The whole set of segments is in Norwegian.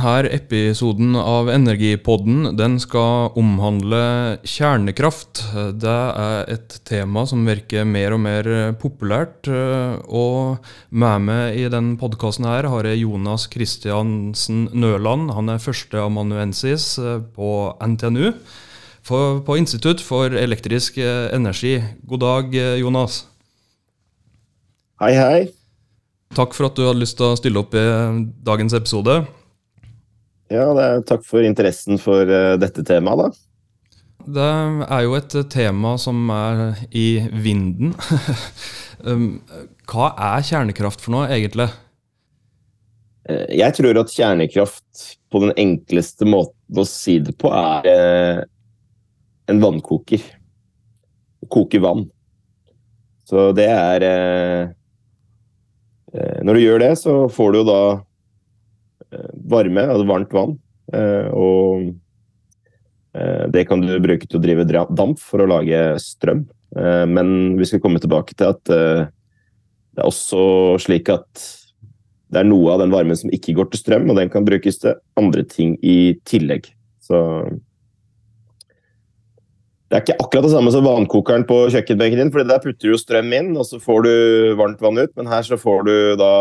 Denne episoden av Energipodden den skal omhandle kjernekraft. Det er et tema som virker mer og mer populært. Og med meg i denne podkasten har jeg Jonas Kristiansen Nøland. Han er førsteamanuensis på NTNU for, på Institutt for elektrisk energi. God dag, Jonas. Hei, hei. Takk for at du hadde lyst til å stille opp i dagens episode. Ja, er, takk for interessen for uh, dette temaet, da. Det er jo et tema som er i vinden. um, hva er kjernekraft for noe, egentlig? Eh, jeg tror at kjernekraft, på den enkleste måten å si det på, er en vannkoker. Koke vann. Så det er Når du gjør det, så får du jo da Eh, varme, altså varmt vann. Eh, og eh, det kan du bruke til å drive damp for å lage strøm. Men vi skal komme tilbake til at det er også slik at det er noe av den varmen som ikke går til strøm, og den kan brukes til andre ting i tillegg. Så det er ikke akkurat det samme som vannkokeren på kjøkkenbenken din, for der putter du jo strøm inn, og så får du varmt vann ut. Men her så får du da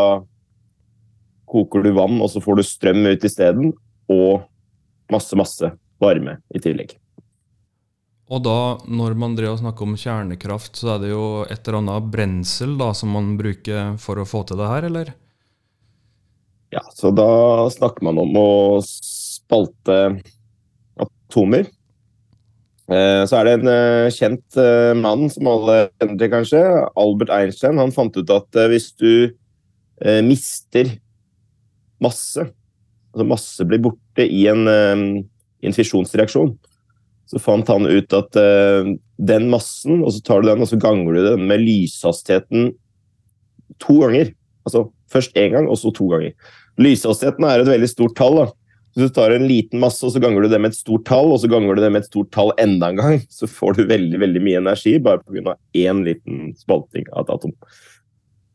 koker du vann, og så får du strøm ut isteden. Og masse, masse varme i tillegg. Og da, når man driver og snakker om kjernekraft, så er det jo et eller annet brensel da, som man bruker for å få til det her, eller? Ja, så da snakker man om å spalte atomer. Eh, så er det en eh, kjent eh, mann som alle kjenner til, kanskje, Albert Einstein. Han fant ut at hvis du mister masse. Altså masse blir borte i en, i en fisjonsreaksjon. Så fant han ut at uh, den massen, og så tar du den og så ganger du den med lyshastigheten to ganger. Altså først én gang, og så to ganger. Lyshastigheten er et veldig stort tall. da. Hvis du tar en liten masse og så ganger du det med et stort tall, og så ganger du det med et stort tall enda en gang, så får du veldig veldig mye energi bare pga. én liten spalting av et atom.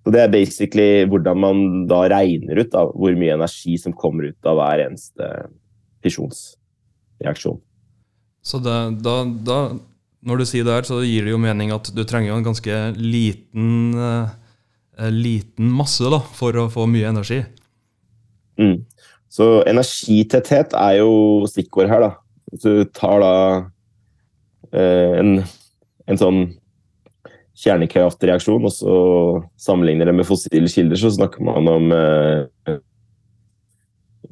Så Det er basically hvordan man da regner ut da, hvor mye energi som kommer ut av hver eneste fisjonsreaksjon. Så det, da, da, når du sier det her, så gir det jo mening at du trenger en ganske liten, uh, liten masse da, for å få mye energi. Mm. Så energitetthet er jo stikkord her, da. Hvis du tar da uh, en, en sånn kjernekraftreaksjon, og så sammenligner det med fossile kilder, så snakker man om eh,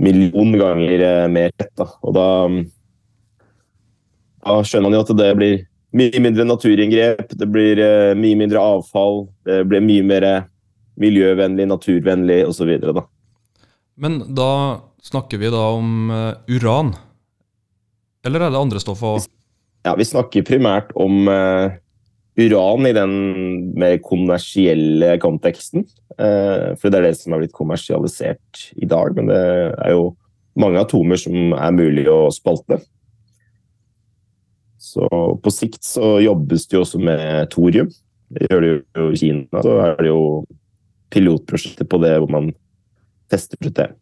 million ganger eh, mer rett. Da. Og da, da, skjønner man jo at det blir mye mindre naturinngrep, det blir eh, mye mindre avfall, det blir mye mer miljøvennlig, naturvennlig osv. Men da snakker vi da om uh, uran? Eller er det andre stoffer? Ja, vi snakker primært om uran i den mer kommersielle konteksten. Eh, for det er det som har blitt kommersialisert i dag. Men det er jo mange atomer som er mulig å spalte. Så på sikt så jobbes det jo også med thorium. Det gjør det jo i Kina. Så er det jo pilotprosjekter på det hvor man tester ut det.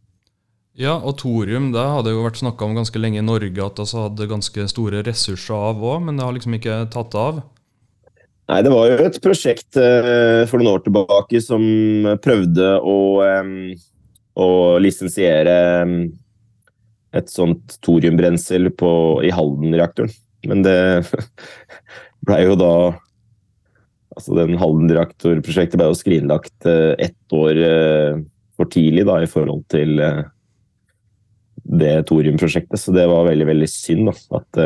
Ja, og thorium det hadde jo vært snakka om ganske lenge i Norge at det altså hadde ganske store ressurser av òg, men det har liksom ikke tatt av. Nei, det var jo et prosjekt uh, for noen år tilbake som prøvde å, um, å lisensiere um, et sånt thoriumbrensel i Halden-reaktoren. Men det blei jo da Altså, den Halden-reaktorprosjektet ble jo skrinlagt uh, ett år uh, for tidlig da, i forhold til det thoriumprosjektet, så det var veldig, veldig synd da, at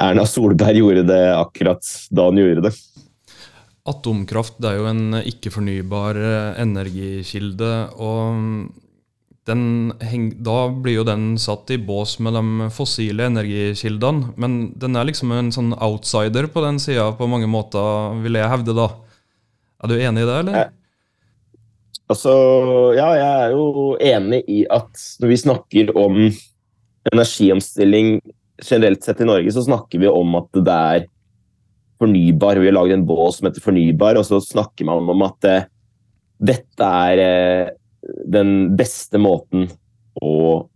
Erna Solberg gjorde det akkurat da hun gjorde det. Atomkraft det er jo en ikke-fornybar eh, energikilde. og den, Da blir jo den satt i bås med de fossile energikildene. Men den er liksom en sånn outsider på den sida på mange måter, vil jeg hevde. da. Er du enig i det, eller? Jeg, altså, ja, jeg er jo enig i at når vi snakker om energiomstilling generelt sett i Norge så snakker vi om at det er fornybar. Vi har laget en bås som heter Fornybar, og så snakker man om at uh, dette er uh, den beste måten å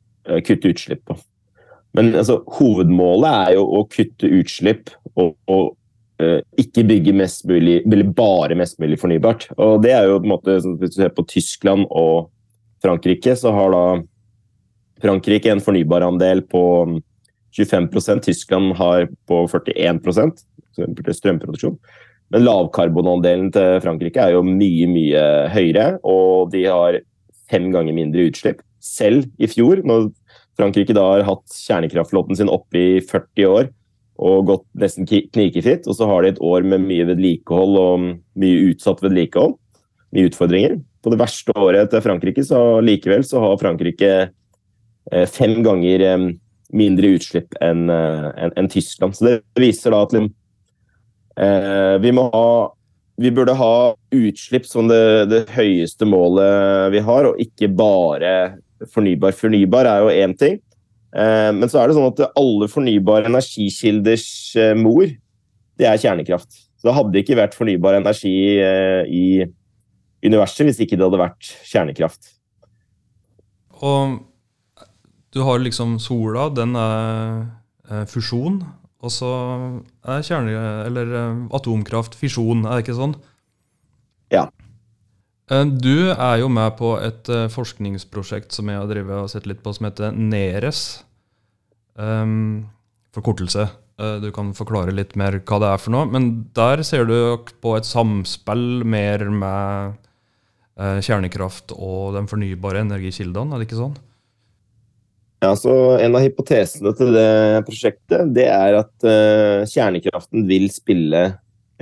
kutte utslipp på. Men altså, hovedmålet er jo å kutte utslipp og, og uh, ikke bygge mest mulig, bare mest mulig fornybart. Og det er jo på en måte, Hvis du ser på Tyskland og Frankrike, så har da Frankrike en fornybarandel på 25% Tyskland har på 41% strømproduksjon. Men lavkarbonandelen til Frankrike er jo mye, mye høyere, og de har fem ganger mindre utslipp. Selv i fjor, når Frankrike da har hatt kjernekraftflåten sin oppe i 40 år og gått nesten knikefritt, og så har de et år med mye vedlikehold og mye utsatt vedlikehold. Mye utfordringer. På det verste året til Frankrike så likevel så har Frankrike eh, fem ganger eh, mindre utslipp enn en, eh, en Tyskland. Så det viser da at eh, vi må ha vi burde ha utslipp som det, det, høyeste målet vi har, og ikke bare fornybar. Fornybar er jo én ting, eh, men så er det sånn at alle fornybare energikilders eh, mor, det er kjernekraft. Så det hadde ikke vært fornybar energi eh, i universet hvis ikke det hadde vært kjernekraft. Og du har liksom sola, den er fusjon. Og så er kjerne, eller atomkraft fisjon, er det ikke sånn? Ja. Eh, du er jo med på et forskningsprosjekt som jeg har drevet og sett litt på, som heter NERES. Um, forkortelse. Du kan forklare litt mer hva det er for noe. Men der ser du på et samspill mer med kjernekraft og de fornybare energikildene, er det ikke sånn? Ja, så En av hypotesene til det prosjektet det er at kjernekraften vil spille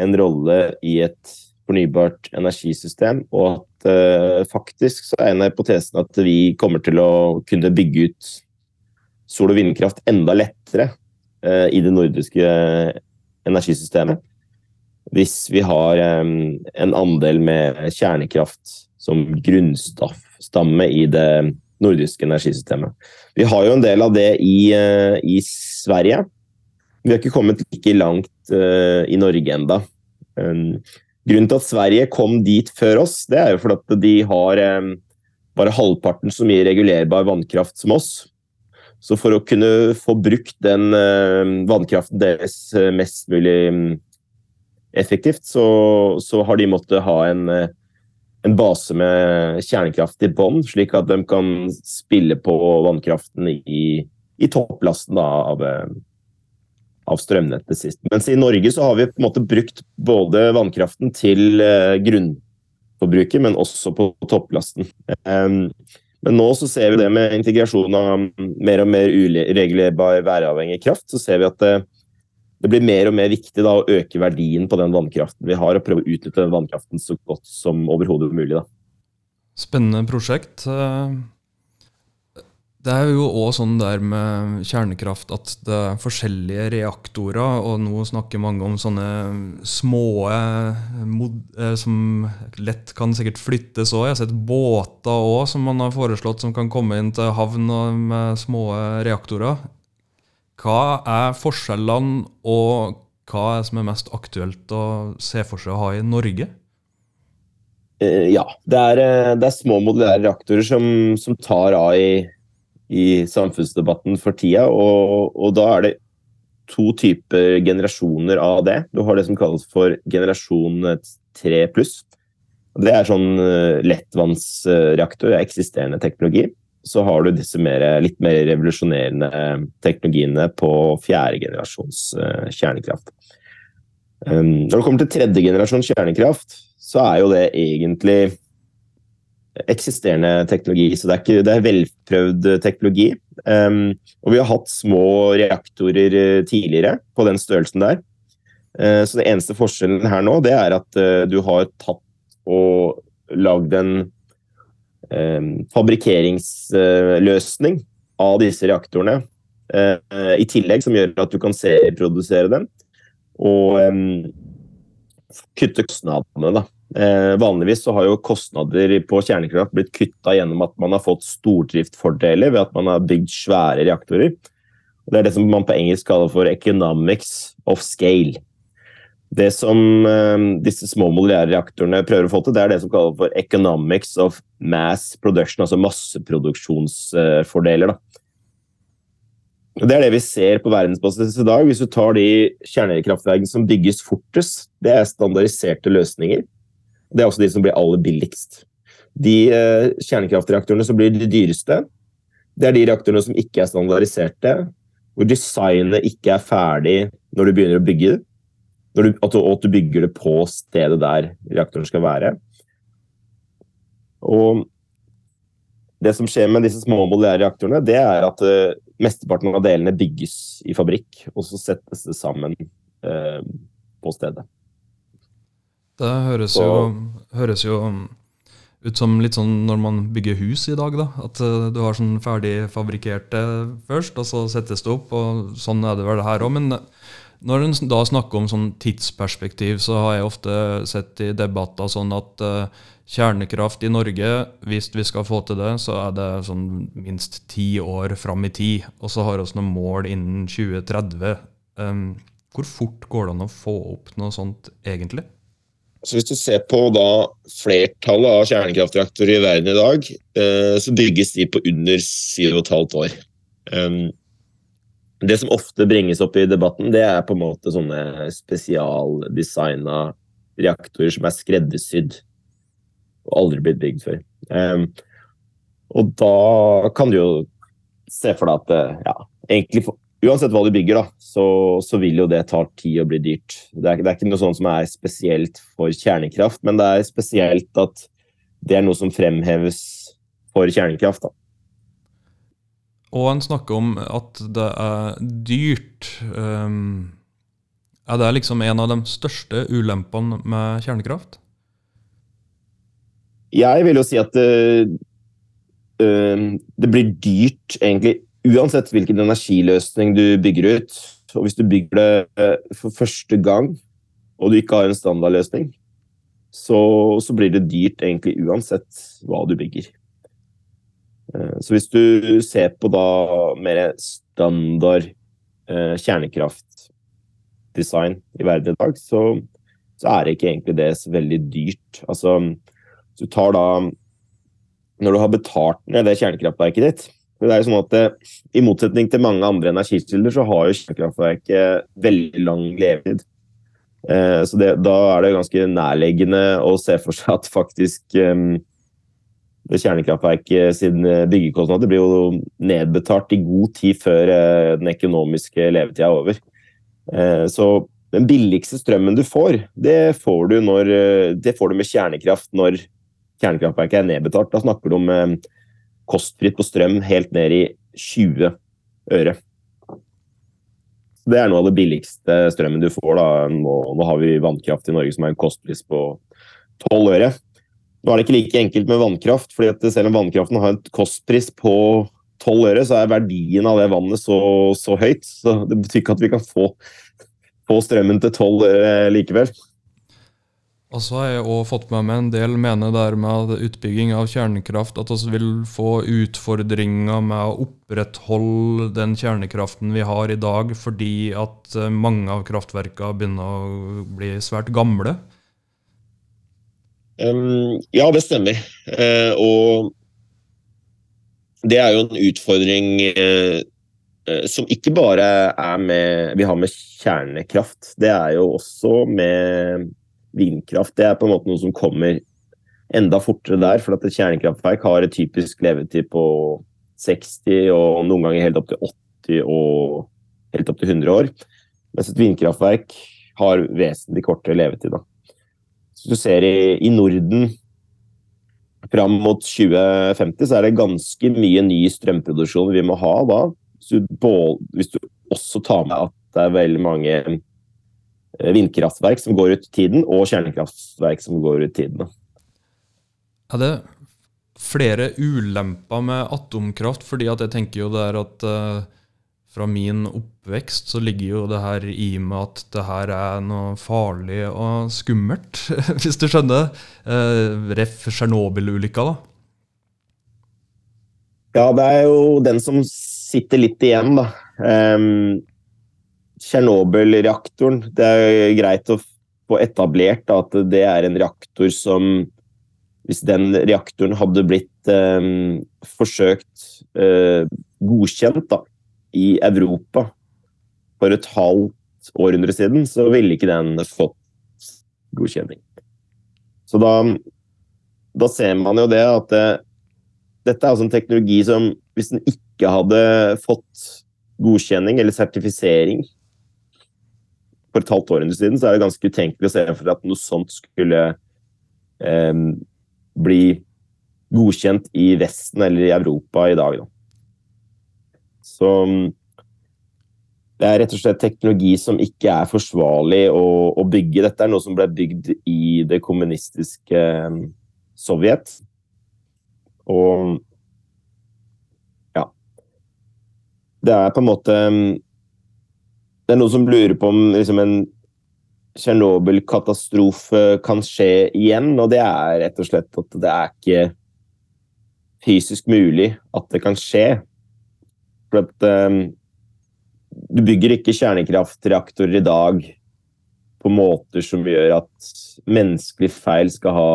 en rolle i et fornybart energisystem, og at uh, faktisk så er en av hypotesene at vi kommer til å kunne bygge ut sol- og vindkraft enda lettere uh, i det nordiske energisystemet. Hvis vi har um, en andel med kjernekraft som grunnstamme i det nordiske energisystemet. Vi har jo en del av det i, uh, i Sverige. Vi har ikke kommet like langt i Norge enda. Um, Grunnen til at Sverige kom dit før oss, det er jo fordi at de har um, bare halvparten så mye regulerbar vannkraft som oss. Så for å kunne få brukt den uh, vannkraften deres eh, mest mulig um, effektivt, så, så har de måttet ha en, eh, en base med kjernekraft i bånn, slik at de kan spille på vannkraften i, i topplasten da, av eh, av strømnettet sist. Mens i Norge så har vi på en måte brukt både vannkraften til eh, grunnforbruket, men også på topplasten. Um, men nå så ser vi det med integrasjon av mer og mer uregulerbar væravhengig kraft, så ser vi at det, det blir mer og mer viktig da, å øke verdien på den vannkraften vi har, og prøve å utnytte den vannkraften så godt som overhodet mulig. Da. Spennende prosjekt. Det er jo òg sånn der med kjernekraft at det er forskjellige reaktorer, og nå snakker mange om sånne små eh, som lett kan sikkert flyttes òg. Jeg har sett båter òg som man har foreslått som kan komme inn til havn med små reaktorer. Hva er forskjellene, og hva er som er mest aktuelt å se for seg å ha i Norge? Eh, ja, det er, eh, det er små modulære reaktorer som, som tar av i i samfunnsdebatten for tida. Og, og, da er det to typer generasjoner av det. Du har det som kalles for generasjon 3 pluss. Det er sånn eh, lettvannsreaktor, eksisterende teknologi. Så har du disse mer, litt mer revolusjonerende teknologiene på fjerde generasjons eh, kjernekraft. Um, når det kommer til tredje generasjons kjernekraft, så er jo det egentlig eksisterende teknologi, så det er, ikke, det er velprøvd teknologi. Um, og vi har hatt små reaktorer eh, tidligere på den størrelsen der. Uh, så det eneste forskjellen her nå, det er at du har tatt og lagd en fabrikkeringsløsning uh, av disse reaktorene. I tillegg som gjør at du kan serieprodusere dem og um, kutte kostnadene. da. Eh, vanligvis så har jo kostnader på kjernekraft blitt kutta gjennom at man har fått stordriftfordeler ved at man har bygd svære reaktorer. Det er det som man på engelsk kaller for 'economics of scale'. Det som eh, disse små reaktorene prøver å få til, det er det som kalles for 'economics of mass production', altså masseproduksjonsfordeler. Da. Det er det vi ser på verdensbasis i dag. Hvis du tar de kjernekraftverkene som bygges fortest, det er standardiserte løsninger. Det er også de som blir aller billigst. De eh, kjernekraftreaktorene som blir de dyreste, det er de reaktorene som ikke er standardiserte, hvor designet ikke er ferdig når du begynner å bygge det. Du, at, du, at du bygger det på stedet der reaktoren skal være. Og det som skjer med disse små modulære reaktorene, det er at uh, mesteparten av delene bygges i fabrikk, og så settes det sammen uh, på stedet. Det høres jo, høres jo, ut som litt sånn når man bygger hus i dag, da. At uh, du har sånn ferdig fabrikkerte først, og så settes det opp. Og sånn er det vel her òg. Men når en da snakker om sånn tidsperspektiv, så har jeg ofte sett i debatter sånn at uh, kjernekraft i Norge, hvis vi skal få til det, så er det sånn minst ti år fram i tid. Og så har vi noen mål innen 2030. Um, hvor fort går det an å få opp noe sånt, egentlig? Så Hvis du ser på da flertallet av kjernekraftreaktorer i verden i dag, uh, så bygges de på under 7,5 år. Um, det som ofte bringes opp i debatten, det er på en måte sånne spesialdesigna reaktorer som er skreddersydd og aldri blitt bygd før. Um, og da kan du jo se for deg at eh, ja, egentlig uansett hva du bygger, da, så, så, vil jo det ta tid og bli dyrt. Det er, det er, ikke noe sånt som er spesielt for kjernekraft, men det er spesielt at det er noe som fremheves for kjernekraft. da. Og en snakker om at det er dyrt. Um, er det liksom en av de største ulempene med kjernekraft? Jeg vil jo si at uh, det blir dyrt egentlig uansett hvilken energiløsning du bygger ut. Og hvis du bygger det eh, for første gang, og du ikke har en standardløsning, så, så blir det dyrt egentlig uansett hva du bygger. Eh, så hvis du ser på da mer standard eh, kjernekraftdesign i verden i dag, så, så, er det ikke egentlig det veldig dyrt. Altså, du tar da Når du har betalt ned det kjernekraftverket ditt det er jo sånn at det, I motsetning til mange andre energikilder, så har jo kjernekraftverket veldig lang levetid. Eh, så det, da er det ganske nærliggende å se for seg at faktisk eh, kjernekraftverket sin eh, byggekostnader blir jo nedbetalt i god tid før eh, den økonomiske levetida er over. Eh, så den billigste strømmen du får, det får du, når, det får du med kjernekraft når kjernekraftverket er nedbetalt. Da snakker du om kostfritt på strøm helt ned i 20 øre. Det er noe av det billigste strømmen du får. Da. Nå, nå har vi vannkraft i Norge som har en kostpris på 12 øre. Nå er det ikke like enkelt med vannkraft, fordi selv om vannkraften har en kostpris på 12 øre, så er verdien av det vannet så, så høyt. Så det betyr ikke at vi kan få, få strømmen til 12 øre likevel. Og så har jeg også fått med meg en del mener der med utbygging av kjernekraft at vi vil få utfordringer med å opprettholde den kjernekraften vi har i dag, fordi at eh, mange av kraftverkene begynner å bli svært gamle. Um, ja, det stemmer. Uh, og det er jo en utfordring uh, uh, som ikke bare er med vi har med kjernekraft. Det er jo også med vindkraft. Det er på en måte noe som kommer enda fortere der. For at et kjernekraftverk har et typisk levetid på 60 og noen ganger helt opp til 80 og helt opp til 100 år. Mens et vindkraftverk har vesentlig kortere levetid. da. Hvis du ser i, i Norden fram mot 2050, så er det ganske mye ny strømproduksjon vi må ha da. Du, hvis du også tar med at det er veldig mange eh, vindkraftverk som går ut tiden, og kjernekraftverk som går ut tiden. Er det flere ulemper med atomkraft? Fordi at jeg tenker jo det er at uh, fra min oppvekst så ligger jo det her i med at det her er noe farlig og skummelt, hvis du skjønner. Eh, ref. Tsjernobyl-ulykka, da. Ja, det er jo den som sitter litt igjen, da. Um, Tsjernobyl-reaktoren. Det er greit å få etablert da, at det er en reaktor som Hvis den reaktoren hadde blitt eh, forsøkt eh, godkjent, da, i Europa for et halvt århundre siden, så ville ikke den fått godkjenning. Så da, da ser man jo det at det, dette er altså en teknologi som hvis den ikke hadde fått godkjenning eller sertifisering for et halvt århundre siden, så er det ganske utenkelig å se for at noe sånt skulle eh, bli godkjent i Vesten eller i Europa i dag. Da. Så det er rett og slett teknologi som ikke er forsvarlig å, å bygge. Dette er noe som ble bygd i det kommunistiske ehm, Sovjet. Og ja. Det er på en måte ehm, Det er noen som lurer på om liksom en Tsjernobyl-katastrofe kan skje igjen, og det er rett og slett at det er ikke fysisk mulig at det kan skje. For at um, du bygger ikke kjernekraftreaktorer i dag på måter som gjør at menneskelig feil skal ha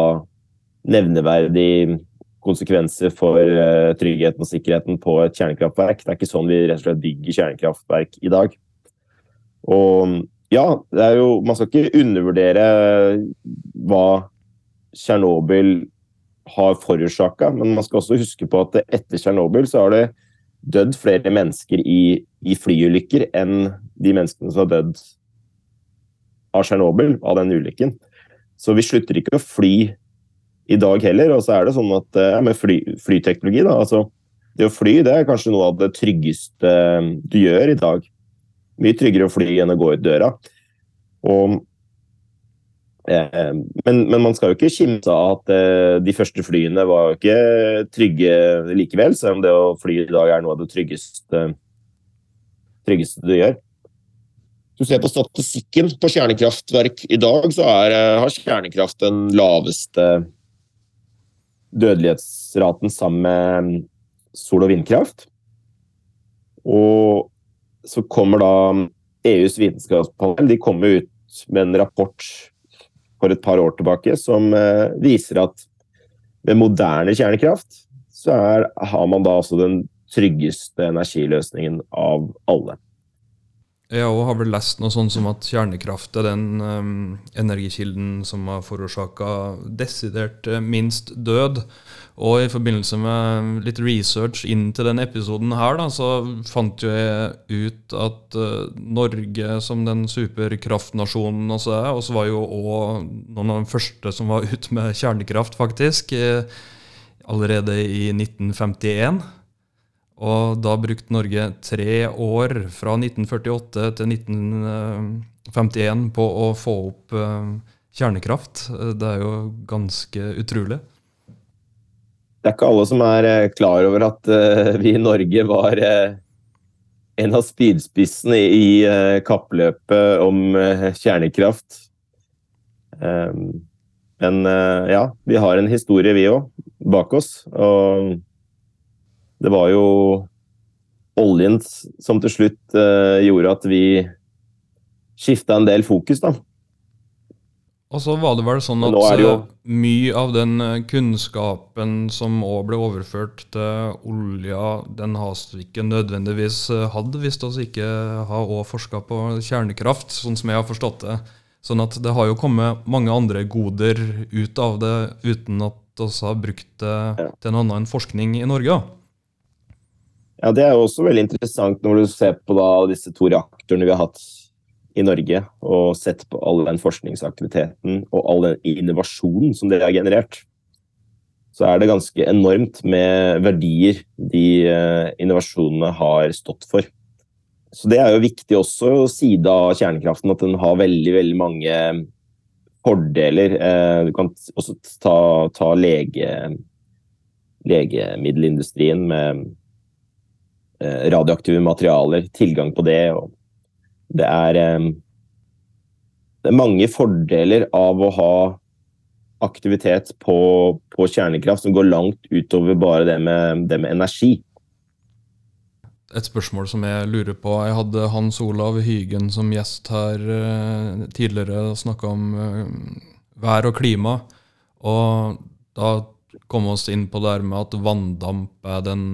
nevneverdig konsekvenser for uh, tryggheten og sikkerheten på et kjernekraftverk. Det er ikke sånn vi rett og slett bygger kjernekraftverk i dag. Og ja, det er jo Man skal ikke undervurdere hva Tsjernobyl har forårsaka, men man skal også huske på at etter Tsjernobyl så har det dødd flere mennesker i, i flyulykker enn de menneskene som har dødd av Tsjernobyl, av den ulykken. Så vi slutter ikke å fly i dag heller. Og så er det sånn at ja, med fly, flyteknologi, da, altså det å fly det er kanskje noe av det tryggeste du gjør i dag mye tryggere å fly enn å gå ut døra. Og, eh, men, men, man skal jo ikke kimse av at eh, de første flyene var jo ikke trygge likevel, selv om det å fly i dag er noe av det tryggeste, tryggeste du gjør. Du ser på statistikken på kjernekraftverk i dag, så er, eh, har kjernekraft den laveste dødelighetsraten sammen med sol- og vindkraft. Og så kommer da EUs vitenskapspanel de kommer ut med en rapport for et par år tilbake som eh, viser at med moderne kjernekraft så er, har man da altså den tryggeste energiløsningen av alle. Jeg har vel lest noe sånt som at kjernekraft er den um, energikilden som har forårsaka desidert eh, minst død. Og i forbindelse med litt research inn til denne episoden her, da, så fant jo jeg ut at uh, Norge som den superkraftnasjonen også er, og så var jo òg noen av de første som var ute med kjernekraft, faktisk, eh, allerede i 1951. Og da brukte Norge tre år, fra 1948 til 1951, på å få opp uh, kjernekraft. Det er jo ganske utrolig. Det er ikke alle som er eh, klar over at eh, vi i Norge var en av spydspissene i kappløpet om kjernekraft. Ehm, men ja, vi har en historie, vi òg, bak oss. Og det var jo oljen som til slutt gjorde at vi skifta en del fokus, da. Og så var det vel sånn at jo... Eh, mye av den eh, kunnskapen som òg ble overført til olja, den har vi ikke nødvendigvis hatt hvis vi ikke har òg forska på kjernekraft, sånn som jeg har forstått det. Sånn at det har jo kommet mange andre goder ut av det uten at vi har brukt det til noe annet enn forskning i Norge. Ja, Det er jo også veldig interessant når du ser på da, disse to reaktorene vi har hatt i Norge, og sett på all den forskningsaktiviteten og all den innovasjonen som det har generert. Så er det ganske enormt med verdier de uh, innovasjonene har stått for. Så det er jo viktig også side av kjernekraften, at den har veldig, veldig mange fordeler. Uh, du kan også ta, ta lege, legemiddelindustrien med Eh, radioaktive materialer, tilgang på det. og det er, eh, det er mange fordeler av å ha aktivitet på, på, kjernekraft som går langt utover bare det med, det med, energi. Et spørsmål som jeg lurer på. Jeg hadde Hans Olav Hygen som gjest her eh, tidligere og snakka om vær og klima. Og da kom vi oss inn på det her med at vanndamp er den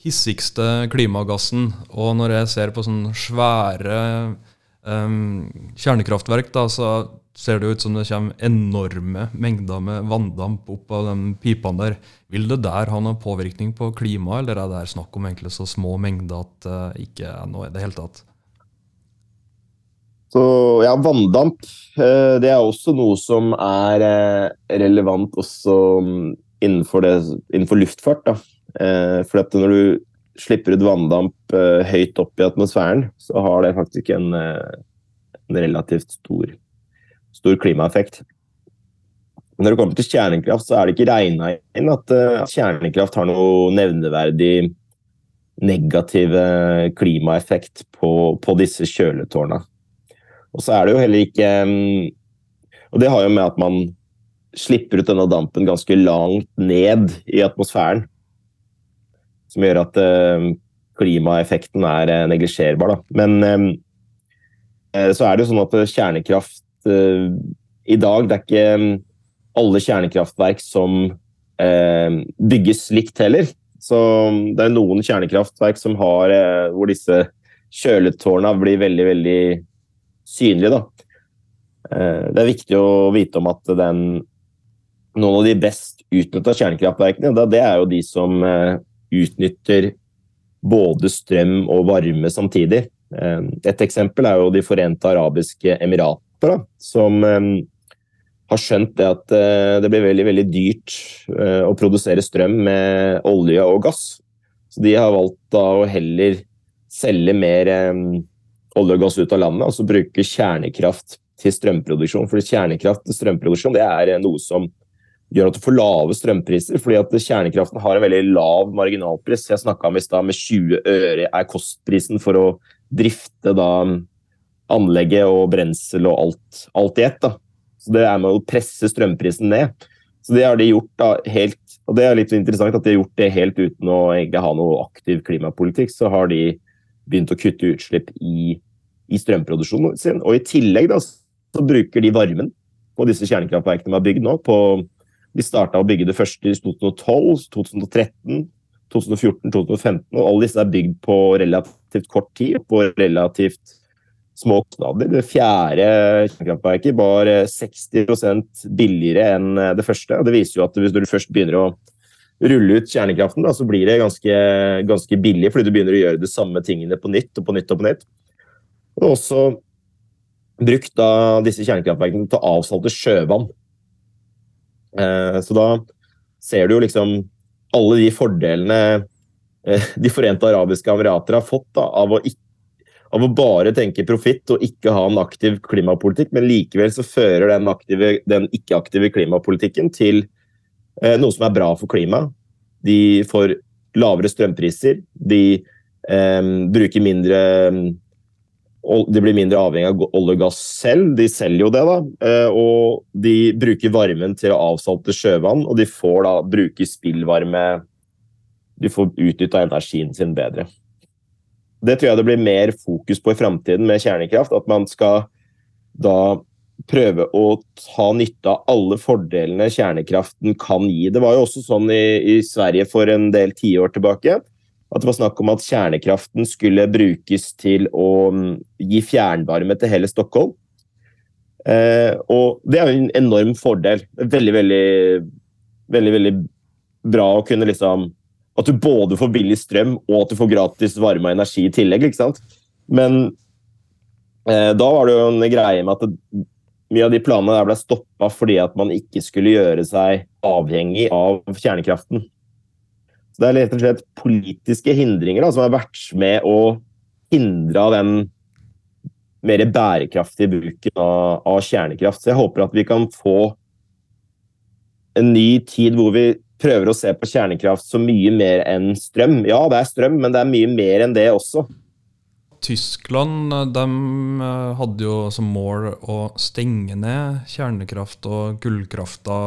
hissigste klimagassen. Og når jeg ser på sånne svære um, kjernekraftverk, da, så ser det ut som det kommer enorme mengder med vanndamp opp av de pipene der. Vil det der ha noen påvirkning på klimaet, eller er det snakk om egentlig så små mengder at det ikke er noe i det hele tatt? Så ja, vanndamp eh, det er også noe som er eh, relevant også mm, innenfor, det, innenfor luftfart. Da. Eh, for at når du slipper ut vanndamp høyt opp i atmosfæren, så har det faktisk en, en relativt stor, stor klimaeffekt. Når det kommer til kjernekraft, så er det ikke regna inn at kjernekraft har noe nevneverdig negativ klimaeffekt på, på disse kjøletårna. Og så er det jo heller ikke mm, Og det har jo med at man slipper ut denne dampen ganske langt ned i atmosfæren. Som gjør at uh, klimaeffekten er uh, neglisjerbar. Men uh, så er det jo sånn at kjernekraft i dag Det er ikke alle kjernekraftverk som bygges likt heller. Så det er noen kjernekraftverk som har hvor disse kjøletårna blir veldig, veldig synlige, Da. Eh, det er viktig å vite om at den, noen av de best utnytta kjernekraftverkene, det er jo de som eh, utnytter både strøm og varme samtidig. Eh, et eksempel er jo De forente arabiske emirater, som har skjønt det at det blir veldig, veldig dyrt å produsere strøm med olje og gass. Så de har valgt da å heller selge mer olje og gass ut av landet, og så bruke kjernekraft til strømproduksjon. For kjernekraft til strømproduksjon det er noe som gjør at du får lave strømpriser. fordi at kjernekraften har en veldig lav marginalpris. Jeg snakka om i stad med 20 øre er kostprisen for å drifte da anlegget og brensel og alt, alt i ett. da. Så Det er med å presse strømprisen ned. Så Det har de gjort da helt og det er litt interessant at de har gjort det helt uten å egentlig ha noe aktiv klimapolitikk. Så har de begynt å kutte utslipp i, i strømproduksjonen sin. Og i tillegg da, så bruker de varmen på disse kjernekraftverkene de har bygd nå. På, de starta å bygge det første i 2012, 2013, 2014, 2015. Og alle disse er bygd på relativt kort tid, på relativt små kostnader. Det fjerde kjernekraftverket var 60% billigere enn det første. og Det viser jo at hvis du først begynner å rulle ut kjernekraften, da, så blir det ganske, ganske, billig, fordi du begynner å gjøre de samme tingene på nytt og på nytt og på nytt. Og også brukt da disse kjernekraftverkene til å avsalte sjøvann. Eh, så da ser du jo liksom alle de fordelene eh, De forente arabiske emirater har fått da, av, å ikke, av, å bare tenke profitt og ikke ha en aktiv klimapolitikk, men likevel så fører den, den ikke-aktive klimapolitikken til Eh, noe som er bra for klimaet. De får lavere strømpriser. De eh, bruker mindre de blir mindre avhengig av olje og gass selv. De selger jo det, da. Eh, og de bruker varmen til å avsalte sjøvann, og de får da bruke spillvarme De får utnytta energien sin bedre. Det tror jeg det blir mer fokus på i framtiden med kjernekraft. At man skal da prøve å ta nytte av alle fordelene kjernekraften kan gi. Det var jo også sånn i, i Sverige for en del tiår tilbake at det var snakk om at kjernekraften skulle brukes til å um, gi fjernvarme til hele Stockholm. Eh, og det er jo en enorm fordel. Veldig, veldig, veldig, veldig bra å kunne liksom At du både får billig strøm og at du får gratis varme og energi i tillegg. ikke sant? Men eh, da var det jo en greie med at det, mye av de planene der ble stoppa fordi at man ikke skulle gjøre seg avhengig av kjernekraften. Det er rett og slett politiske hindringer da, som har vært med å hindre den mer bærekraftige bruken av, av, kjernekraft. Så jeg håper at vi kan få en ny tid hvor vi prøver å se på kjernekraft som mye mer enn strøm. Ja, det er strøm, men det er mye mer enn det også. Tyskland de eh, hadde jo som mål å stenge ned kjernekraft og kullkrafta.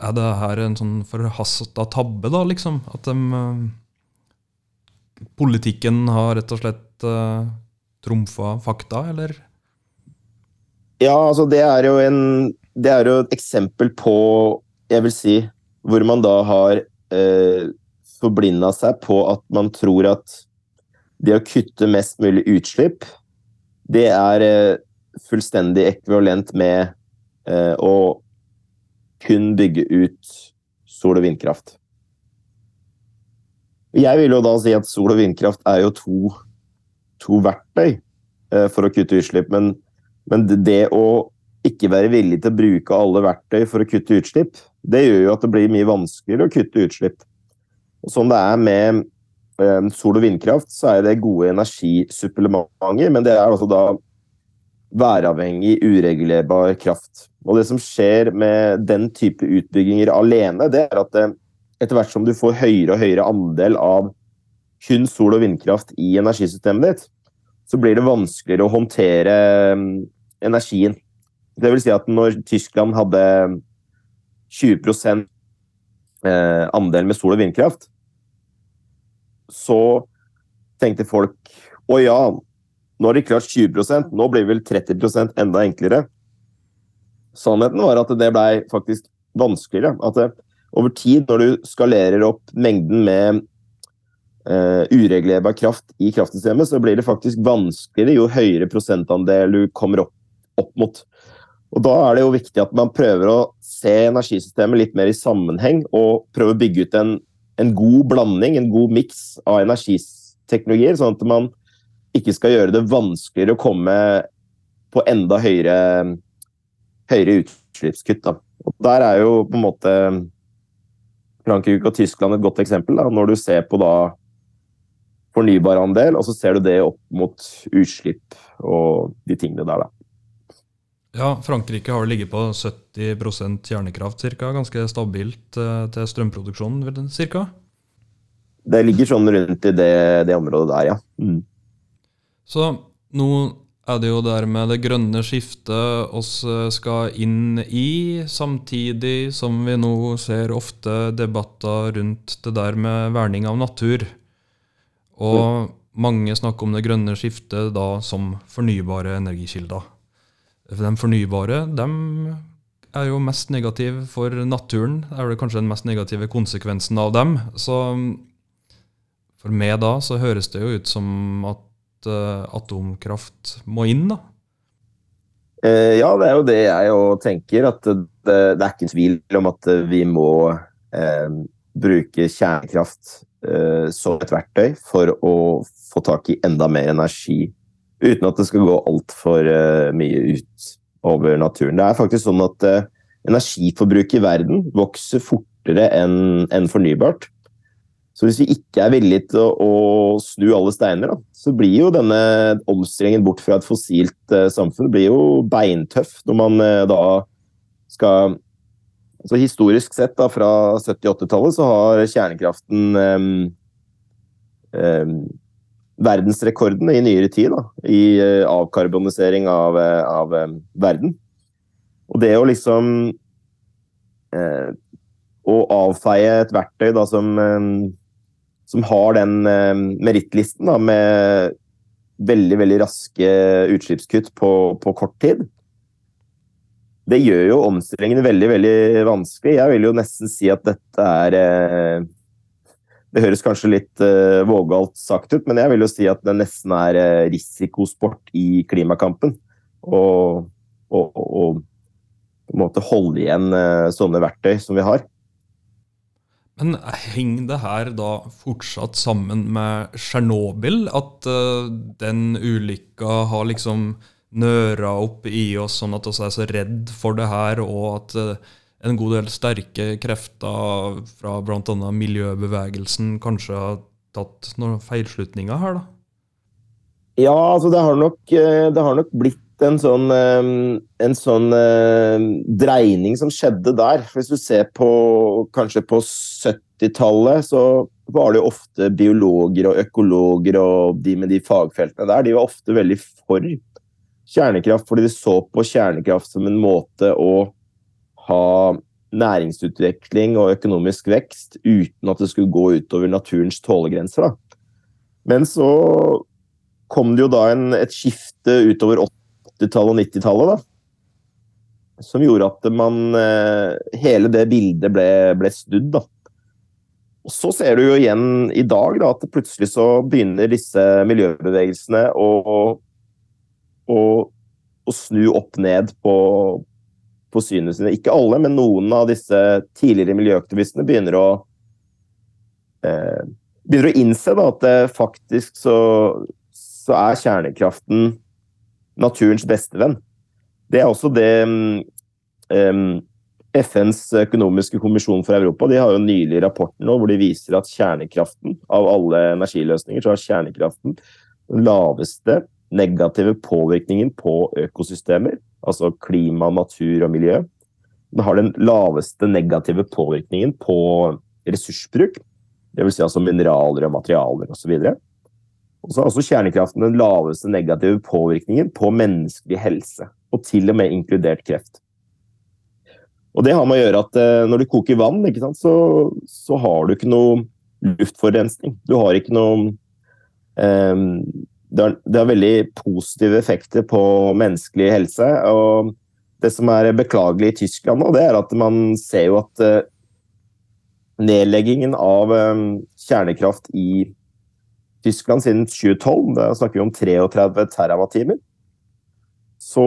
Er det her en sånn forhasta tabbe, da, liksom? At de eh, Politikken har rett og slett uh, trumfa fakta, eller? Ja, altså det er jo en Det er jo et eksempel på, jeg vil si, hvor man da har uh, forblinda seg på at man tror at det å kutte mest mulig utslipp, det er eh, fullstendig ekvivalent med eh, å kun bygge ut sol- og vindkraft. Jeg vil jo da si at sol- og vindkraft er jo to, to verktøy eh, for å kutte utslipp, men, men det å ikke være villig til å bruke alle verktøy for å kutte utslipp, det gjør jo at det blir mye vanskeligere å kutte utslipp. Og Som det er med eh, sol- og vindkraft, så er det gode energisupplementer, men det er altså da væravhengig, uregulerbar kraft. Og Det som skjer med den type utbygginger alene, det er at etter hvert som du får høyere og høyere andel av kun sol- og vindkraft i energisystemet ditt, så blir det vanskeligere å håndtere um, energien. Det vil si at når Tyskland hadde 20 eh, andel med sol- og vindkraft, så tenkte folk å ja, nå har de klart 20% nå blir vel 30% enda enklere. Sannheten var at det blei faktisk vanskeligere. At det, over tid, når du skalerer opp mengden med uh, uregulerbar kraft i kraftsystemet, så blir det faktisk vanskeligere jo høyere prosentandel du kommer opp, opp mot. Og Da er det jo viktig at man prøver å se energisystemet litt mer i sammenheng, og prøve å bygge ut en, en god blanding, en god miks av energiteknologier, sånn at man ikke skal gjøre det vanskeligere å komme på enda høyere, høyere utslippskutt. Da. Og Der er jo på en måte Frankrike og Tyskland et godt eksempel. Da, når du ser på da fornybarandel, og så ser du det opp mot utslipp og de tingene der. da. Ja, Frankrike har ligget på 70% kjernekraft, cirka, ganske stabilt eh, til strømproduksjonen. Cirka. Det ligger sånn rundt i det, det området der, ja. Mm. Så nå er det jo der med det grønne skiftet oss eh, skal inn i, samtidig som vi nå ser ofte debatter rundt det der med verning av natur. Og mm. mange snakker om det grønne skiftet da som fornybare energikilder. De fornybare de er jo mest negative for naturen. Det er det kanskje den mest negative konsekvensen av dem. Så for meg da så høres det jo ut som at atomkraft må inn, da. Uh, ja, det er jo det jeg òg tenker. At det, det, er ikke tvil om at vi må eh, bruke kjernekraft som et verktøy for å få tak i enda mer energi uten at det skal gå altfor eh, mye ut over naturen. Det er faktisk sånn at eh, energiforbruket i verden vokser fortere enn en fornybart. Så hvis vi ikke er villige til å, å snu alle steiner, da, så blir jo denne omstillingen bort fra et fossilt uh, samfunn blir jo beintøff når man da skal så Historisk sett, da, fra 70-80-tallet, så har kjernekraften um, um, verdensrekorden i nyere tid da, i uh, avkarbonisering av, uh, av um, verden. Og det å liksom uh, Å avfeie et verktøy da, som, um, som har den merittlisten da, med veldig, veldig raske utslippskutt på, på, kort tid, det gjør jo omstillingene veldig, veldig vanskelig. Jeg vil jo nesten si at dette er det høres kanskje litt uh, vågalt sagt ut, men jeg vil jo si at det nesten er risikosport i klimakampen. Og, og, og, på en måte holde igjen sånne verktøy som vi har. Men henger det her da fortsatt sammen med Tsjernobyl? At uh, den ulykka har liksom nøra opp i oss sånn at vi er så redd for det her, og at uh, en god del sterke krefter fra bl.a. miljøbevegelsen kanskje har tatt noen feilslutninger her, da? Ja, altså det har nok, eh, det har nok blitt en sånn, eh, en sånn uh, dreining som skjedde der. Hvis du ser på kanskje på 70-tallet, så var det jo ofte biologer og økologer og de med de fagfeltene der. De var ofte veldig for kjernekraft, fordi de så på kjernekraft som en måte å ha næringsutvikling og økonomisk vekst uten at det skulle gå utover naturens tålegrenser. Da. Men så kom det jo da en, et skifte utover 80-tallet og 90-tallet, som gjorde at man eh, Hele det bildet ble, ble snudd, da. Og Så ser du jo igjen i dag da, at plutselig så begynner disse miljøbevegelsene å, å, å snu opp ned på, på synene sine. Ikke alle, men noen av disse tidligere miljøaktivistene begynner å eh, begynner å innse da, at det faktisk så, så er kjernekraften naturens bestevenn. Det er også det um, FNs økonomiske kommisjon for Europa de har jo nylig rapporten nå, hvor de viser at kjernekraften, av alle energiløsninger, så har kjernekraften den laveste negative påvirkningen på økosystemer, altså klima, natur og miljø. Den har den laveste negative påvirkningen på ressursbruk, dvs. Si altså mineraler og materialer osv. Og så har også kjernekraften den laveste negative påvirkningen på menneskelig helse, og til og med inkludert kreft. Og det har med å gjøre at eh, når du koker vann, sant, så, så, har du ikke noe luftforurensning. Du har ikke noe eh, det, har, veldig positive effekter på menneskelig helse. og Det som er beklagelig i Tyskland nå, det er at man ser jo at eh, nedleggingen av eh, kjernekraft i Tyskland siden 2012, da snakker vi om 33 TWh, så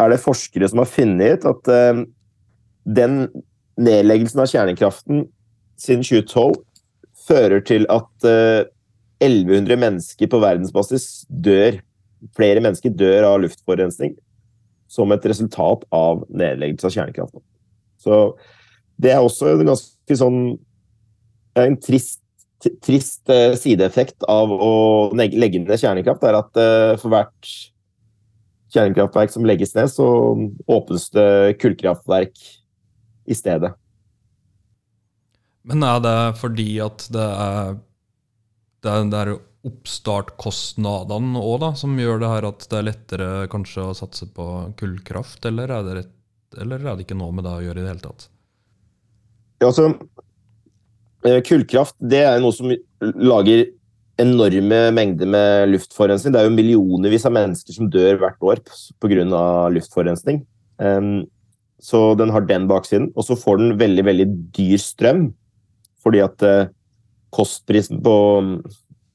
er det forskere som har funnet at uh, den nedleggelsen av kjernekraften siden 2012 fører til at uh, eh, 1100 mennesker på verdensbasis dør. Flere mennesker dør av luftforurensning som et resultat av nedleggelse av kjernekraften. Så det er også en ganske sånn en trist, trist uh, sideeffekt av å legge ned kjernekraft, er at uh, for hvert kjernekraftverk som legges ned, så åpnes det kullkraftverk i stedet. Men er det fordi at det er det er, det er oppstartkostnadene òg, da, som gjør det her at det er lettere kanskje å satse på kullkraft, eller er det, rett, eller er det ikke noe med det å gjøre i det hele tatt? Ja, altså, eh, Kullkraft det er noe som lager enorme mengder med luftforurensning. Det er jo millionervis av mennesker som dør hvert år pga. luftforurensning. Så den har den baksiden. Og så får den veldig, veldig dyr strøm. Fordi at uh, kostprisen på,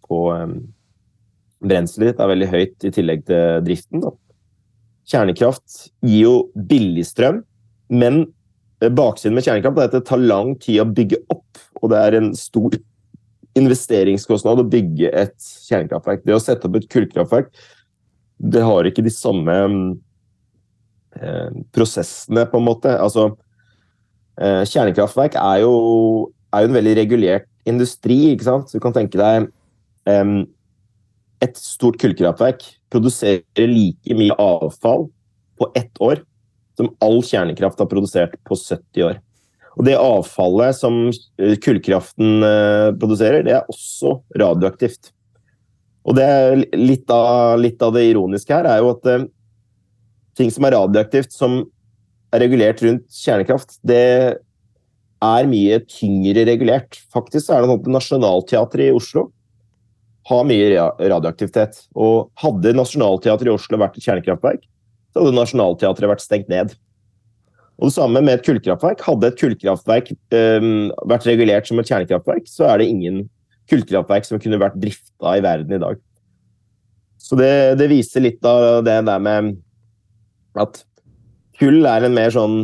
på brenselet ditt er veldig høyt i tillegg til driften. Kjernekraft gir jo billig strøm, men eh, baksiden med kjernekraft er at det tar lang tid å bygge opp. Og det er en stor investeringskostnad å bygge et kjernekraftverk. Det å sette opp et kullkraftverk, det har ikke de samme eh, prosessene, på en måte. Altså, eh, kjernekraftverk er jo, er jo, en veldig regulert industri, ikke sant. Så du kan tenke deg eh, Et stort kullkraftverk produserer like mye avfall på ett år som all kjernekraft har produsert på 70 år. Og det avfallet som eh, kullkraften eh, produserer, det er også radioaktivt. Og det litt av, litt av det ironiske her er jo at uh, ting som er radioaktivt, som er regulert rundt kjernekraft, det er mye tyngre regulert. Faktisk er det sånn at Nationaltheatret i Oslo har mye radioaktivitet. Og hadde Nationaltheatret i Oslo vært et kjernekraftverk, så hadde Nationaltheatret vært stengt ned. Og det samme med et kullkraftverk. Hadde et kullkraftverk um, vært regulert som et kjernekraftverk, så er det ingen kullkraftverk som kunne vært drifta i verden i dag. Så det, det, viser litt av det der med at kull er en mer sånn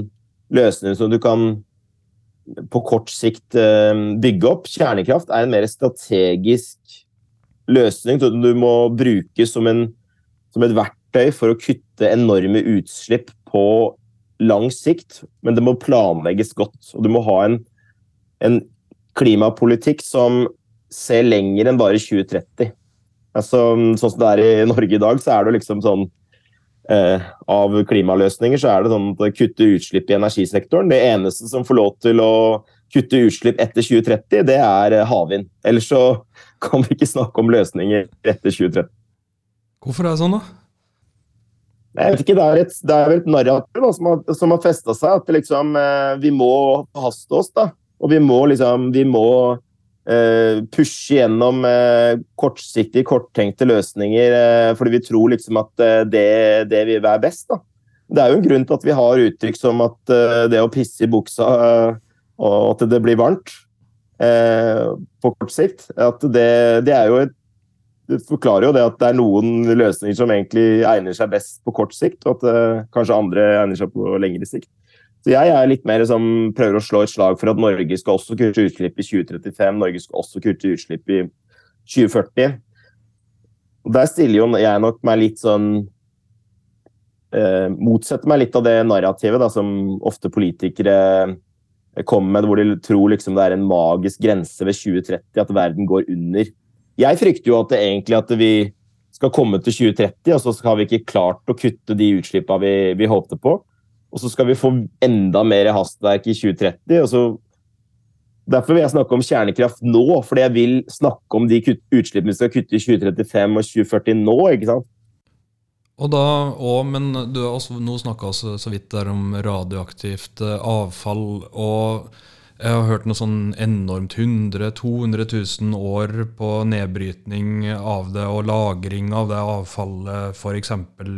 løsning som du kan på kort sikt um, bygge opp. Kjernekraft er en mer strategisk løsning som du må bruke som, en, som et verktøy for å kutte enorme utslipp på lang sikt, men det må planlegges godt. Og du må ha en, en klimapolitikk som ser lenger enn bare 2030. Altså, sånn som det er i Norge i dag, så er det liksom sånn eh, Av klimaløsninger så er det sånn at det kutter utslipp i energisektoren. Det eneste som får lov til å kutte utslipp etter 2030, det er eh, havvind. Ellers så kan vi ikke snakke om løsninger etter 2030. Hvorfor er det sånn, da? Jeg vet ikke, Det er, et, det er et narrativ som har, som har festa seg. At liksom, eh, vi må haste oss. da. Og vi må liksom Vi må eh, pushe gjennom eh, kortsiktige, korttenkte løsninger eh, fordi vi tror liksom at eh, det, det vil være best. da. Det er jo en grunn til at vi har uttrykk som at eh, det å pisse i buksa og at det blir varmt, på kort sikt. At det, det er jo et forklarer jo det at det er noen løsninger som egentlig egner seg best på kort sikt, og at uh, kanskje andre egner seg på lengre sikt. Så jeg er litt mer som prøver å slå et slag for at Norge skal også kutte utslipp i 2035. Norge skal også kutte utslipp i 2040. Og Der stiller jo jeg nok meg litt sånn eh, Motsetter meg litt av det narrativet da, som ofte politikere kommer med, hvor de tror liksom det er en magisk grense ved 2030, at verden går under. Jeg frykter jo at det egentlig at vi skal komme til 2030, og så har vi ikke klart å kutte de utslippene vi, vi håpte på. Og så skal vi få enda mer hastverk i 2030. og så Derfor vil jeg snakke om kjernekraft nå, fordi jeg vil snakke om de utslippene vi skal kutte i 2035 og 2040 nå. ikke sant? Og da, og, men du har også nå snakka så, vidt der om radioaktivt eh, avfall. og jeg har hørt noe sånn enormt 100 200 000 år på nedbrytning av det og lagring av det avfallet, f.eks.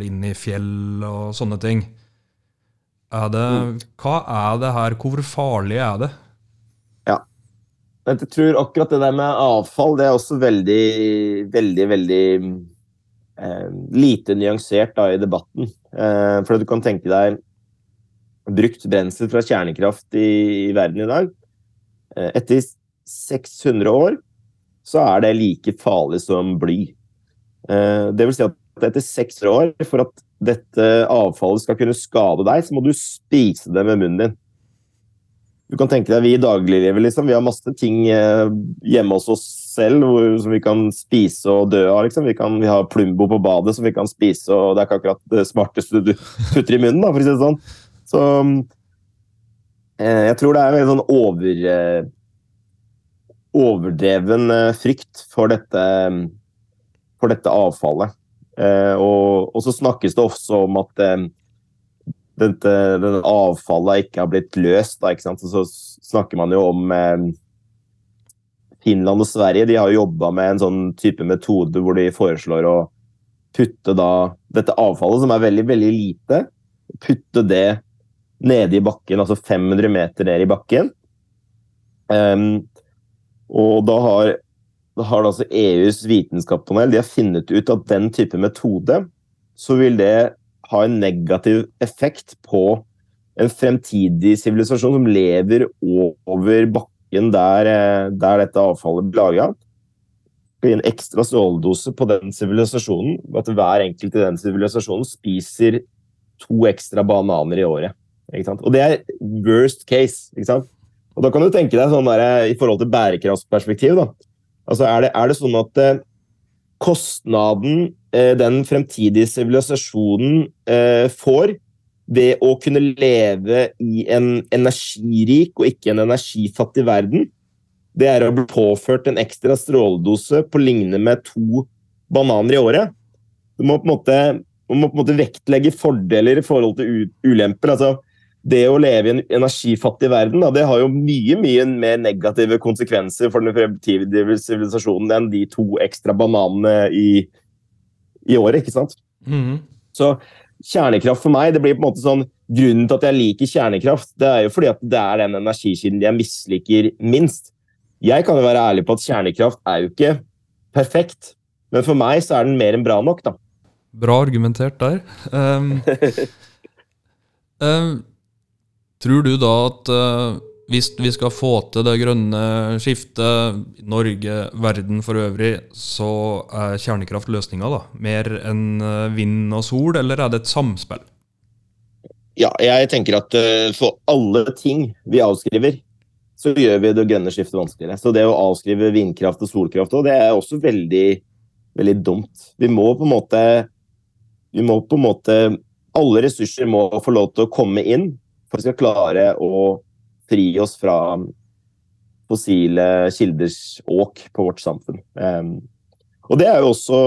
inn i fjell og sånne ting. Er det, hva er det her? Hvor farlig er det? Ja. Jeg tror akkurat det der med avfall, det er også veldig, veldig, veldig eh, lite nyansert da, i debatten. Eh, for du kan tenke deg brukt brensel fra kjernekraft i, i verden i dag. Eh, etter 600 år så er det like farlig som bly. Eh, det vil si at etter 600 år, for at dette avfallet skal kunne skade deg, så må du spise det med munnen din. Du kan tenke deg, Vi i dagliglivet liksom, vi har masse ting eh, hjemme hos oss selv hvor, som vi kan spise og dø av. Liksom. Vi, kan, vi har Plumbo på badet som vi kan spise, og det er ikke akkurat det smarteste du putter i munnen. Da, for å si det sånn. Så eh, jeg tror det er en sånn over, eh, overdreven eh, frykt for dette, for dette avfallet. Og, og, så snakkes det også om at dette, dette, avfallet ikke har blitt løst. Da, så snakker man jo om Finland og Sverige de har jobba med en sånn type metode hvor de foreslår å putte da dette avfallet, som er veldig, veldig lite, putte det nede i bakken, altså 500 meter ned i bakken. Um, og da har da har altså EUs vitenskapspanel de funnet ut at den type metode så vil det ha en negativ effekt på en fremtidig sivilisasjon som lever over bakken der, eh, der dette avfallet blir laga. En ekstra stråledose på den sivilisasjonen. At hver enkelt i den sivilisasjonen spiser to ekstra bananer i året. Og det er worst case. Og da kan du tenke deg sånn der, i forhold til bærekraftsperspektiv. da, Altså, er det, er det sånn at eh, kostnaden eh, den fremtidige sivilisasjonen eh, får ved å kunne leve i en energirik og ikke en energifattig verden, det er å bli påført en ekstra stråledose på lignende med to bananer i året. Du må på en måte, må på en måte vektlegge fordeler i forhold til ulemper. altså det å leve i en energifattig verden da, det har jo mye mye mer negative konsekvenser for den fremtidige sivilisasjonen enn de to ekstra bananene i, i året. ikke sant? Mm. Så kjernekraft for meg det blir på en måte sånn, Grunnen til at jeg liker kjernekraft, det er jo fordi at det er den energikilden jeg misliker minst. Jeg kan jo være ærlig på at kjernekraft er jo ikke perfekt, men for meg så er den mer enn bra nok. da. Bra argumentert der. Um, um, Tror du da at uh, hvis vi skal få til det grønne skiftet, Norge, verden for øvrig, så er kjernekraft løsninga, da? Mer enn eh, vind og sol, eller er det et samspill? Ja, jeg tenker at uh, for alle ting vi avskriver, så gjør vi det grønne skiftet vanskeligere. Så det å avskrive vindkraft og solkraft det er også veldig, veldig dumt. Vi må på en måte Vi må på en måte Alle ressurser må få lov til å komme inn for vi skal klare å fri oss fra fossile kilders åk på vårt samfunn. Um, og Det er jo også,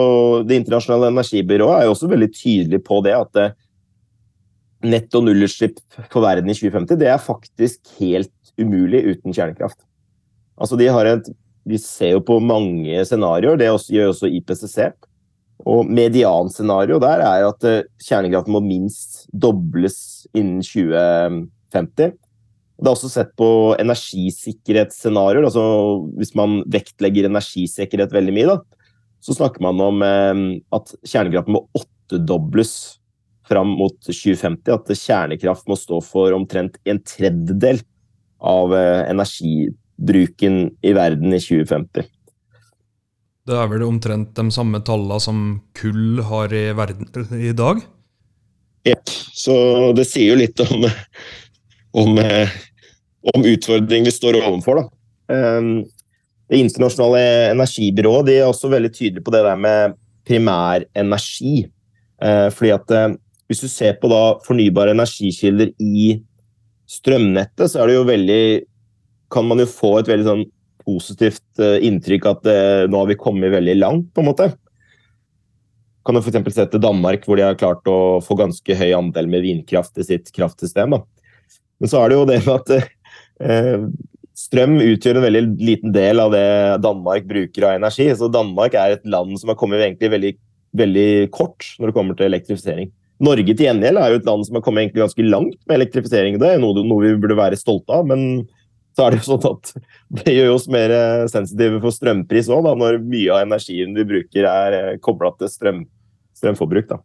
det internasjonale energibyrået er jo også veldig tydelig på det at det, netto nullutslipp for verden i 2050 det er faktisk helt umulig uten kjernekraft. Altså de, har et, de ser jo på mange scenarioer, det gjør også IPCC. Og medianscenario der er at eh, kjernekraften må minst dobles innen 2050. Det er også sett på energisikkerhetsscenarioer. altså Hvis man vektlegger energisikkerhet veldig mye, da, så snakker man om eh, at kjernekraften må åttedobles fram mot 2050. At kjernekraft må stå for omtrent en tredjedel av eh, energibruken i verden i 2050. Det er vel omtrent de samme tallene som kull har i verden i dag? Jepp. Så det sier jo litt om, om, eh, om utfordringen vi står overfor. Da. Ehm, det internasjonale energibyrået de er også veldig tydelige på det der med primærenergi. Eh, fordi at eh, Hvis du ser på da fornybare energikilder i strømnettet, så er det jo veldig Kan man jo få et veldig sånn positivt inntrykk at nå har vi kommet veldig langt, på en måte kan du f.eks. se til Danmark, hvor de har klart å få ganske høy andel med vindkraft i sitt kraftsystem. Da. Men så er det jo det med at eh, strøm utgjør en veldig liten del av det Danmark bruker av energi. Så Danmark er et land som har kommet veldig, veldig kort når det kommer til elektrifisering. Norge til gjengjeld er jo et land som har kommet ganske langt med elektrifisering. Det er noe, noe vi burde være stolte av. men så er det jo sånn at det gjør oss mer sensitive for strømpris òg, når mye av energien vi bruker er eh, kobla til strøm, strømforbruk. da.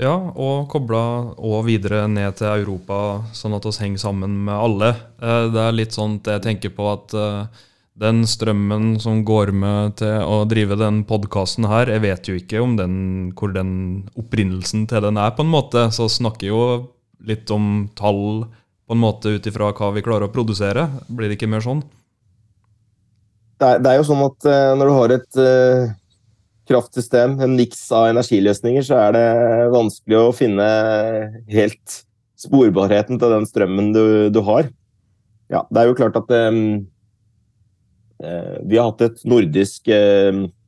Ja, og kobla og videre ned til Europa, sånn at vi henger sammen med alle. Eh, det er litt sånn jeg tenker på at eh, den strømmen som går med til å drive den podkasten her, jeg vet jo ikke den, hvor den opprinnelsen til den er, på en måte. Så snakker jo litt om tall på en måte ut ifra hva vi klarer å produsere. Blir det ikke mer sånn? Det er, det er jo sånn at uh, når du har et uh, kraftsystem, en niks av energiløsninger, så er det vanskelig å finne helt sporbarheten til den strømmen du, du har. Ja, det er jo klart at um, vi har hatt et nordisk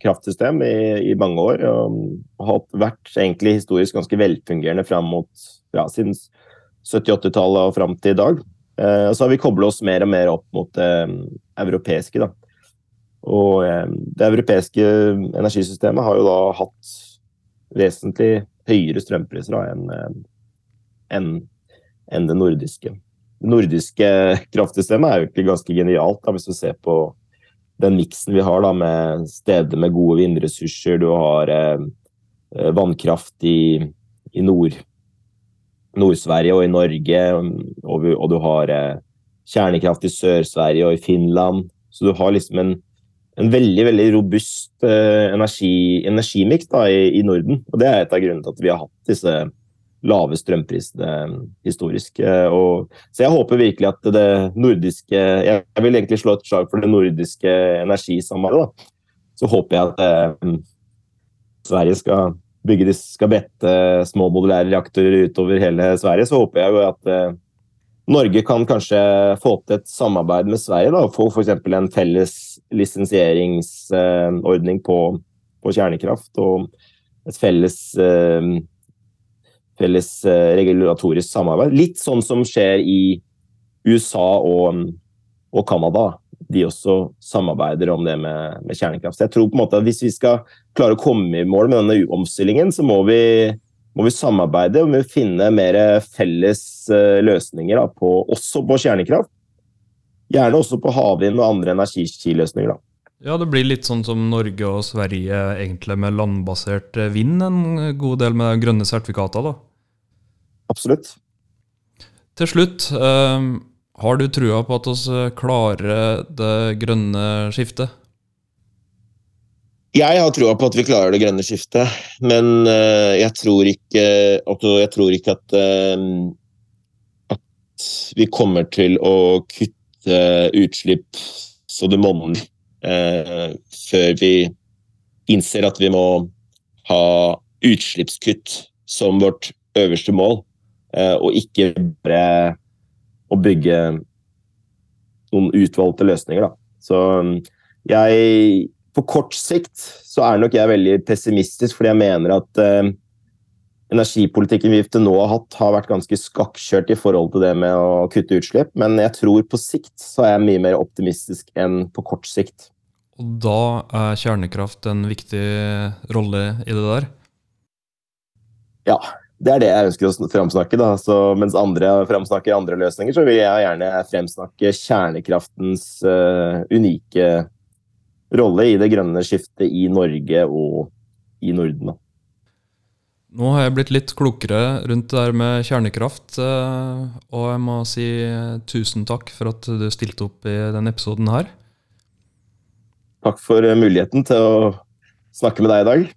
kraftsystem i, i, mange år. Og har vært egentlig historisk ganske velfungerende fram mot ja, siden 70-80-tallet og fram til i dag. Uh, så har vi kobla oss mer og mer opp mot det uh, europeiske. da. Og eh, det europeiske energisystemet har jo da hatt vesentlig høyere strømpriser enn en, en det nordiske. Det nordiske kraftsystemet er jo egentlig ganske genialt, da, hvis du ser på den miksen vi har da, med steder med gode vindressurser. Du har eh, vannkraft i, i nord, Nord-Sverige og i Norge, og, og du har eh, kjernekraft i Sør-Sverige og i Finland. Så du har liksom en en veldig veldig robust eh, energi, energimiks i, i, Norden. Og Det er et av grunnene til at vi har hatt disse lave strømprisene uh, historisk. Uh, og, så jeg håper virkelig at det nordiske Jeg, jeg vil egentlig slå et slag for det nordiske energisamarbeidet. Så håper jeg at Sverige skal bygge skal bette små modulære reaktorer utover hele Sverige. Så håper jeg jo at Norge kan kanskje få til et samarbeid med Sverige da, få f.eks. en felles lisensieringsordning på, på, kjernekraft. Og et felles, eh, felles eh, regulatorisk samarbeid. Litt sånn som skjer i USA og, og Canada. De også samarbeider om det med, med kjernekraft. Så jeg tror på en måte at hvis vi skal klare å komme i mål med denne omstillingen, så må vi må vi samarbeide og vi finne mer felles eh, løsninger da, på, også på kjernekraft. Gjerne også på havvind og andre energikiløsninger. Ja, det blir litt sånn som Norge og Sverige egentlig med landbasert eh, vind, en god del med grønne sertifikater, da? Absolutt. Til slutt, eh, har du trua på at vi klarer det grønne skiftet? Jeg har troa på at vi klarer det grønne skiftet, men uh, jeg, tror ikke, jeg tror ikke at, at vi kommer til å kutte utslipp så det monner før vi innser at vi må ha utslippskutt som vårt øverste mål, og ikke bare å bygge noen utvalgte løsninger. Da. Så jeg på kort sikt så er nok jeg veldig pessimistisk, fordi jeg mener at eh, energipolitikken vi til nå har hatt, har vært ganske skakkjørt i forhold til det med å kutte utslipp. Men jeg tror på sikt så er jeg mye mer optimistisk enn på kort sikt. Og da er kjernekraft en viktig rolle i det der? Ja, det er det jeg ønsker å framsnakke. Da. Så mens andre framsnakker andre løsninger, så vil jeg gjerne fremsnakke kjernekraftens uh, unike rolle i det grønne skiftet i Norge og i Norden. Da. Nå har jeg blitt litt klokere rundt det der med kjernekraft, eh, og jeg må si tusen takk for at du stilte opp i denne episoden her. Takk for muligheten til å snakke med deg i dag.